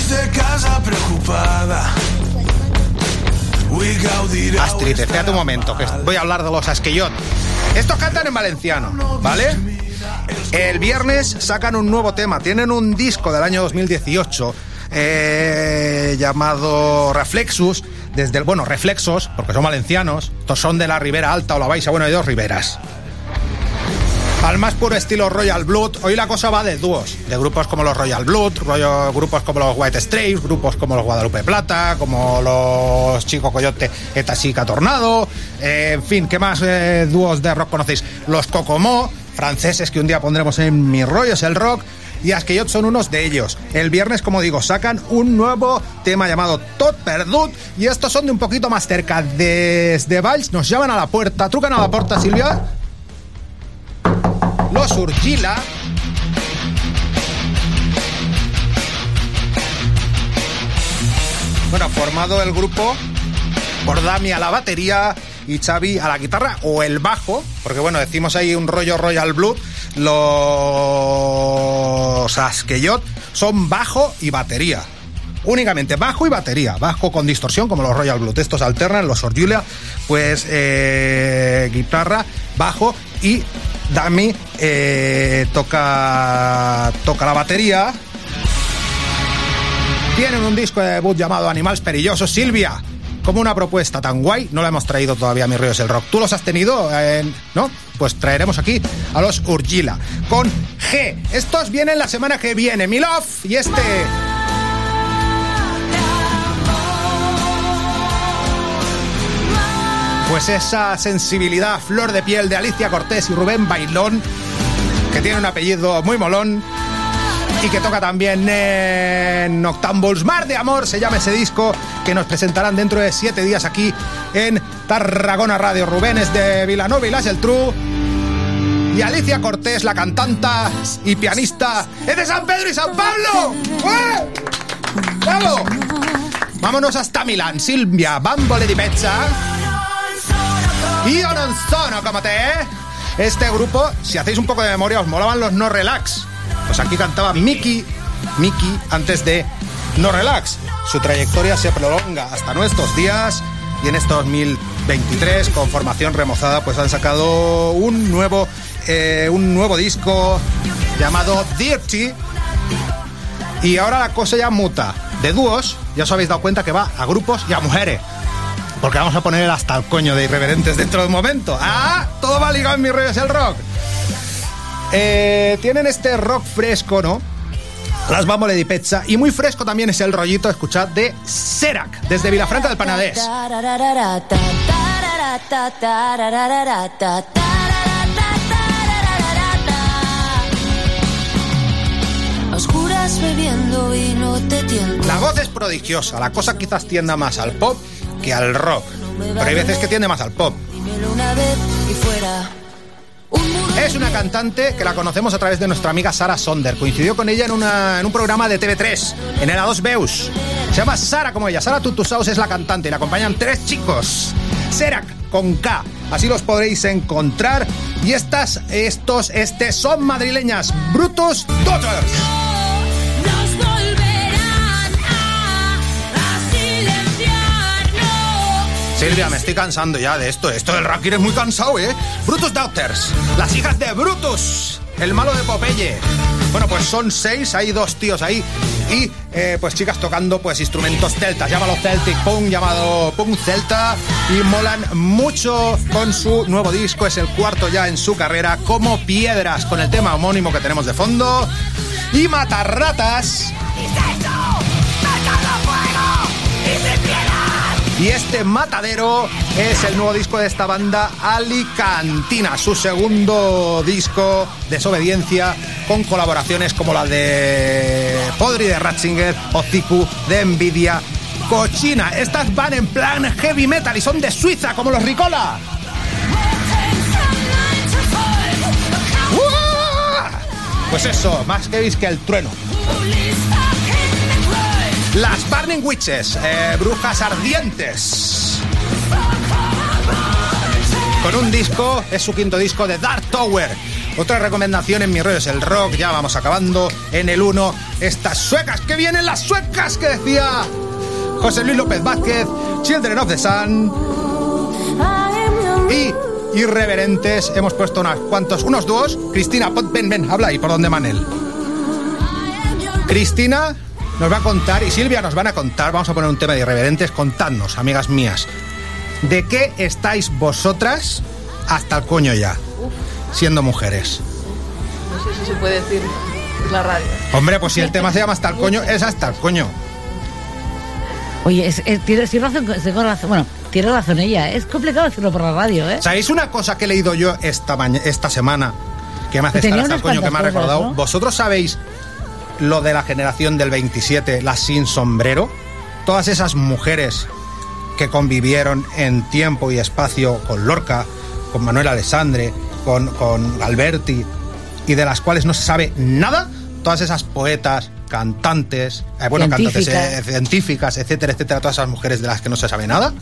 S8: de casa preocupada.
S9: Astrid, espérate un momento, que voy a hablar de los Askeyot. Estos cantan en valenciano, ¿vale? El viernes sacan un nuevo tema, tienen un disco del año 2018 eh, llamado Reflexus, desde el, bueno, Reflexos, porque son valencianos, estos son de la Ribera Alta o la Baixa, bueno, hay dos riberas. Al más puro estilo Royal Blood, hoy la cosa va de dúos, de grupos como los Royal Blood, grupos como los White Straits, grupos como los Guadalupe Plata, como los Chico Coyote Etasica Tornado, eh, en fin, ¿qué más eh, dúos de rock conocéis? Los Kokomo, franceses que un día pondremos en Mi Rollo es el Rock, y Askeyot son unos de ellos. El viernes, como digo, sacan un nuevo tema llamado Tot Perdut y estos son de un poquito más cerca. Desde Valls nos llaman a la puerta. ¿Trucan a la puerta, Silvia? Los Urgila. Bueno, formado el grupo por Dami a la batería y Xavi a la guitarra o el bajo, porque bueno, decimos ahí un rollo Royal Blood, los Askeyot son bajo y batería. Únicamente bajo y batería, bajo con distorsión como los Royal Blood. Estos alternan, los Orjulia, pues eh, guitarra, bajo y Dami eh, toca, toca la batería. Tienen un disco de debut llamado Animales Perillosos. Silvia, como una propuesta tan guay, no la hemos traído todavía a Mi Ríos el Rock. ¿Tú los has tenido? Eh, ¿No? Pues traeremos aquí a los Urgila. Con G. Estos vienen la semana que viene. Mi love y este... Pues esa sensibilidad flor de piel de Alicia Cortés y Rubén Bailón, que tiene un apellido muy molón y que toca también en Noctambules. Mar de Amor se llama ese disco que nos presentarán dentro de siete días aquí en Tarragona Radio. Rubén es de Vilanova y Las el True. Y Alicia Cortés, la cantanta y pianista, es de San Pedro y San Pablo. ¡Eh! ¡Bravo! Vámonos hasta Milán. Silvia, bambole di pezza. Yo non sono te. Este grupo, si hacéis un poco de memoria, os molaban los No Relax. Pues aquí cantaba Mickey, Mickey antes de No Relax. Su trayectoria se prolonga hasta nuestros días y en este 2023, con formación remozada, pues han sacado un nuevo, eh, un nuevo disco llamado Dirty. Y ahora la cosa ya muta. De dúos, ya os habéis dado cuenta que va a grupos y a mujeres. Porque vamos a poner hasta el coño de irreverentes dentro de un momento. ¡Ah! Todo va ligado en mi rollo es el rock. Eh, tienen este rock fresco, ¿no? Las Bambole di Pezza. Y muy fresco también es el rollito, escuchad, de Serac, desde Vilafranca del Panadés.
S19: Oscuras bebiendo te.
S9: La voz es prodigiosa, la cosa quizás tienda más al pop que al rock. Pero hay veces que tiende más al pop.
S19: Dímelo una vez y fuera.
S9: Es una cantante que la conocemos a través de nuestra amiga Sara Sonder. Coincidió con ella en, en un programa de TV3, en el A2 Beus. Se llama Sara como ella. Sara Tutusaus es la cantante y la acompañan tres chicos. Serac con K. Así los podréis encontrar. Y estas, estos, este son madrileñas. Brutus Daughters. Silvia, me estoy cansando ya de esto. Esto del ranking es muy cansado, ¿eh? Brutus Daughters, las hijas de Brutus, el malo de Popeye. Bueno, pues son seis, hay dos tíos ahí y eh, pues chicas tocando pues instrumentos celtas, llámalo Celtic Punk, llamado Punk Celta y molan mucho con su nuevo disco, es el cuarto ya en su carrera, como piedras, con el tema homónimo que tenemos de fondo y Matarratas. Y este matadero es el nuevo disco de esta banda Alicantina, su segundo disco desobediencia con colaboraciones como la de Podri de Ratzinger o Ziku de Nvidia Cochina. Estas van en plan heavy metal y son de Suiza como los Ricola. Pues eso, más heavy que el trueno. Las Burning Witches, eh, brujas ardientes. Con un disco, es su quinto disco de Dark Tower. Otra recomendación en mi rollo es el rock, ya vamos acabando. En el 1, estas suecas, que vienen las suecas que decía José Luis López Vázquez, Children of the Sun. Y irreverentes, hemos puesto unos cuantos, unos dúos. Cristina, ven, ven, habla ahí, por donde Manel. Cristina nos va a contar y Silvia nos van a contar, vamos a poner un tema de irreverentes, contadnos, amigas mías, ¿de qué estáis vosotras hasta el coño ya, siendo mujeres?
S20: No sé si se puede decir. Es la radio.
S9: Hombre, pues si el tema se llama hasta el coño, es hasta el coño.
S10: Oye, es, es- tiene, tiene razón, tengo razón, bueno, tiene razón ella. Es complicado decirlo por la radio, ¿eh?
S9: ¿Sabéis una cosa que he leído yo esta, esta semana que me hace estar hasta el coño, que me ha recordado?
S10: ¿no?
S9: ¿Vosotros sabéis lo de la generación del 27, las sin sombrero? Todas esas mujeres que convivieron en tiempo y espacio con Lorca, con Manuel Alessandre, con, con Alberti, y de las cuales no se sabe nada, todas esas poetas, cantantes, eh, bueno, cantantes
S10: Científicas.
S9: eh, científicas, etcétera, etcétera, todas esas mujeres de las que no se sabe nada.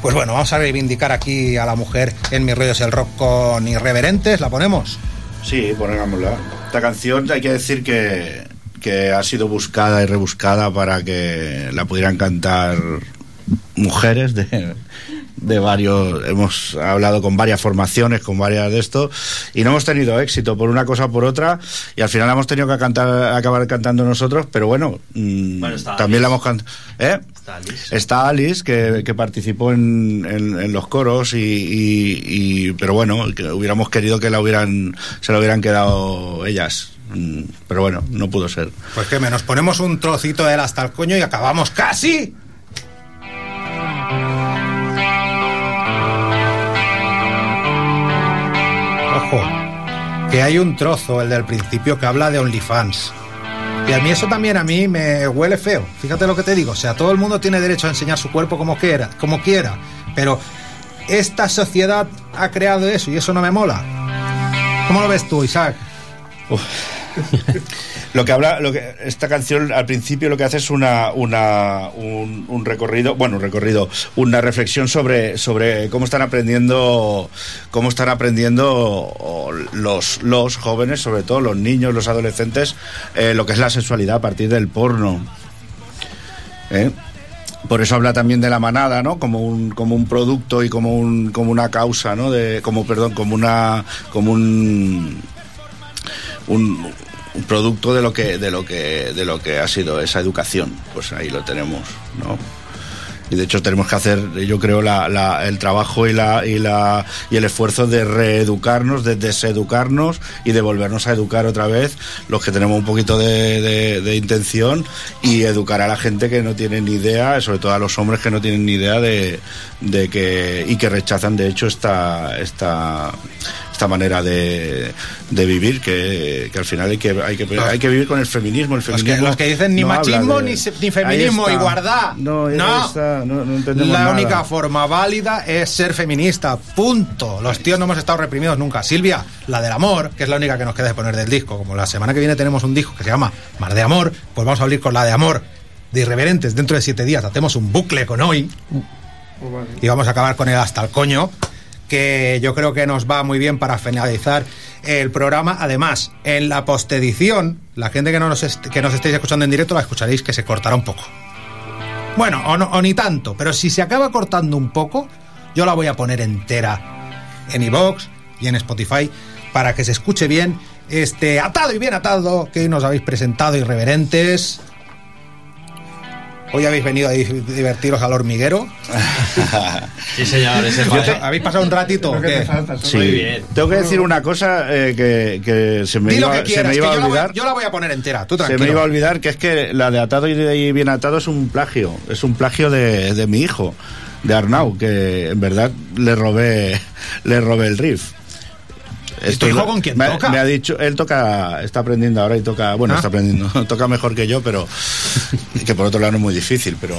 S9: Pues bueno, vamos a reivindicar aquí a la mujer en Mi rollo es el rock con irreverentes, ¿la ponemos?
S14: Sí, ponémosla. Esta canción hay que decir que, que ha sido buscada y rebuscada para que la pudieran cantar mujeres de, de varios. Hemos hablado con varias formaciones, con varias de esto, y no hemos tenido éxito por una cosa o por otra, y al final la hemos tenido que cantar, acabar cantando nosotros, pero bueno, mm,
S13: Bueno,
S14: también la hemos cantado. ¿Eh?
S13: Está Alice.
S14: Está Alice, que, que participó en, en- en los coros, y, y- y- pero bueno, que hubiéramos querido que la hubieran, se la hubieran quedado ellas. Mm, Pero bueno, no pudo ser.
S9: Pues que me nos ponemos un trocito de él hasta el coño y acabamos casi. Ojo, que hay un trozo, el del principio, que habla de OnlyFans. Y a mí eso también a mí me huele feo. Fíjate lo que te digo. O sea, todo el mundo tiene derecho a enseñar su cuerpo como quiera, como quiera. Pero esta sociedad ha creado eso y eso no me mola. ¿Cómo lo ves tú, Isaac?
S14: Lo que habla, lo que esta canción al principio lo que hace es una, una un, recorrido, bueno, un recorrido, una reflexión sobre, sobre cómo están aprendiendo, cómo están aprendiendo los, los jóvenes, sobre todo los niños, los adolescentes, eh, lo que es la sexualidad a partir del porno. ¿Eh? Por eso habla también de la manada, ¿no? Como un, como un producto y como un, como una causa, ¿no? De, como, perdón, como una, como un, un producto de lo que de lo que de lo que ha sido esa educación. Pues ahí lo tenemos no y de hecho tenemos que hacer yo creo la, el trabajo y la y la y el esfuerzo de reeducarnos de deseducarnos y de volvernos a educar otra vez los que tenemos un poquito de, de- de intención y educar a la gente que no tiene ni idea sobre todo a los hombres que no tienen ni idea de, de que y que rechazan de hecho esta esta esta manera de, de vivir que, que al final hay que, hay que hay que vivir con el feminismo el
S9: Los que,
S14: feminismo
S9: los que dicen ni
S14: no
S9: machismo
S14: de-
S9: ni, se- ni feminismo, igualdad.
S14: No,
S9: no.
S14: está, no, no entendemos
S9: La
S14: nada.
S9: única forma válida es ser feminista. Punto. Los tíos no hemos estado reprimidos nunca. Silvia, la del amor, que es la única que nos queda de poner del disco. Como la semana que viene tenemos un disco que se llama Mar de Amor, pues vamos a abrir con la de amor de Irreverentes. Dentro de siete días hacemos un bucle con hoy y vamos a acabar con el hasta el coño, que yo creo que nos va muy bien para finalizar el programa. Además, en la postedición, la gente que no nos, que nos estéis escuchando en directo la escucharéis que se cortará un poco. Bueno, o, o ni tanto, pero si se acaba cortando un poco, yo la voy a poner entera en iVoox y en Spotify para que se escuche bien este atado y bien atado que nos habéis presentado, irreverentes. Hoy habéis venido a di- divertiros al hormiguero.
S13: Sí, señor, ese
S9: Yo
S13: pase.
S9: te- ¿Habéis pasado un ratito? o qué?
S14: Sí. Tengo que decir una cosa eh, que, que se me
S9: Di lo
S14: iba, se
S9: que yo
S14: a
S9: la, voy,
S14: olvidar.
S9: yo la voy a poner entera, tú
S14: Se
S9: tranquilo.
S14: me iba a olvidar que es que la de atado y bien atado es un plagio. Es un plagio de, de mi hijo, de Arnau, que en verdad le robé, le robé el riff.
S9: ¿Y tu hijo con quién
S14: me,
S9: toca?
S14: Me ha dicho, él toca, está aprendiendo ahora y toca, bueno,
S9: Ah.
S14: está aprendiendo, toca mejor que yo, pero que por otro lado no es muy difícil, pero,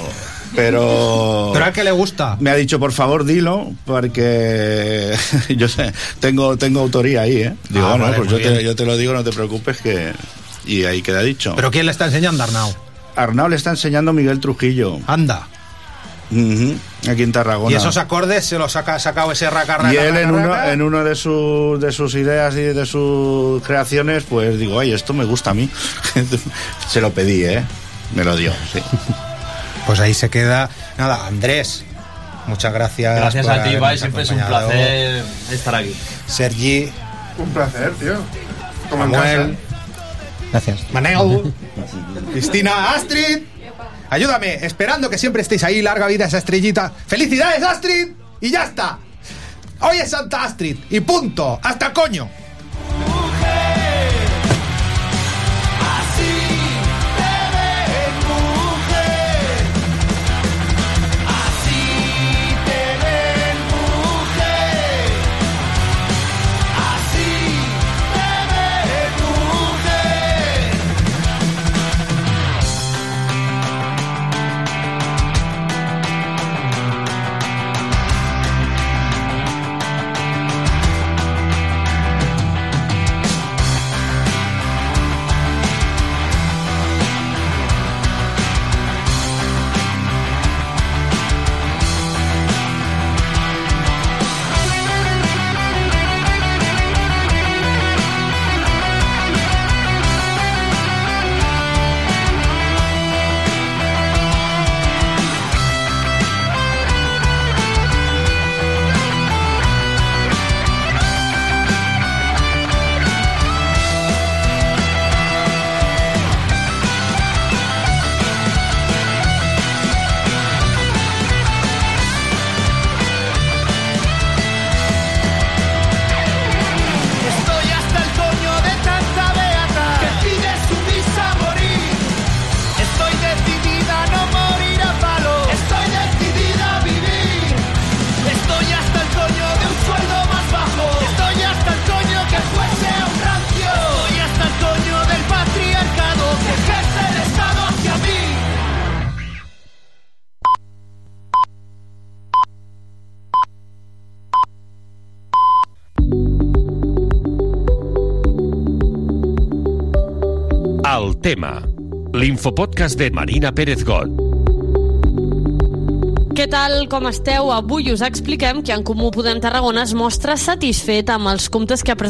S14: pero.
S9: Pero a que le gusta.
S14: Me ha dicho, por favor, dilo, porque yo sé, tengo, tengo autoría ahí, ¿eh? Digo,
S9: Ah,
S14: bueno,
S9: vale,
S14: pues yo te, yo te lo digo, no te preocupes, que. Y ahí queda dicho.
S9: ¿Pero quién le está enseñando a Arnau?
S14: Arnau le está enseñando Miguel Trujillo.
S9: Anda.
S14: Ujú, aquí en Tarragona.
S9: Y esos acordes se los ha sacado ese raca, raca,
S14: Y él
S9: raca,
S14: en uno,
S9: raca.
S14: en uno de, sus, de sus ideas y de sus creaciones, pues digo, ay, esto me gusta a mí. se lo pedí, ¿eh? Me lo dio, sí.
S9: Pues ahí se queda. Nada, Andrés. Muchas gracias.
S13: Gracias
S9: por
S13: a ti, Ibai, siempre es un placer estar aquí.
S9: Sergi,
S16: Un placer, tío. Como
S9: Manuel,
S10: Gracias.
S9: Manel, Cristina, Astrid. Ayúdame, esperando que siempre estéis ahí. Larga vida esa estrellita. ¡Felicidades, Astrid! Y ya está. Hoy es Santa Astrid. Y punto. Hasta coño.
S2: L'infopodcast de Marina Pérez Got.
S3: Què tal, com esteu? Avui us expliquem que en Comú Podem Tarragona es mostra satisfet amb els comptes que ha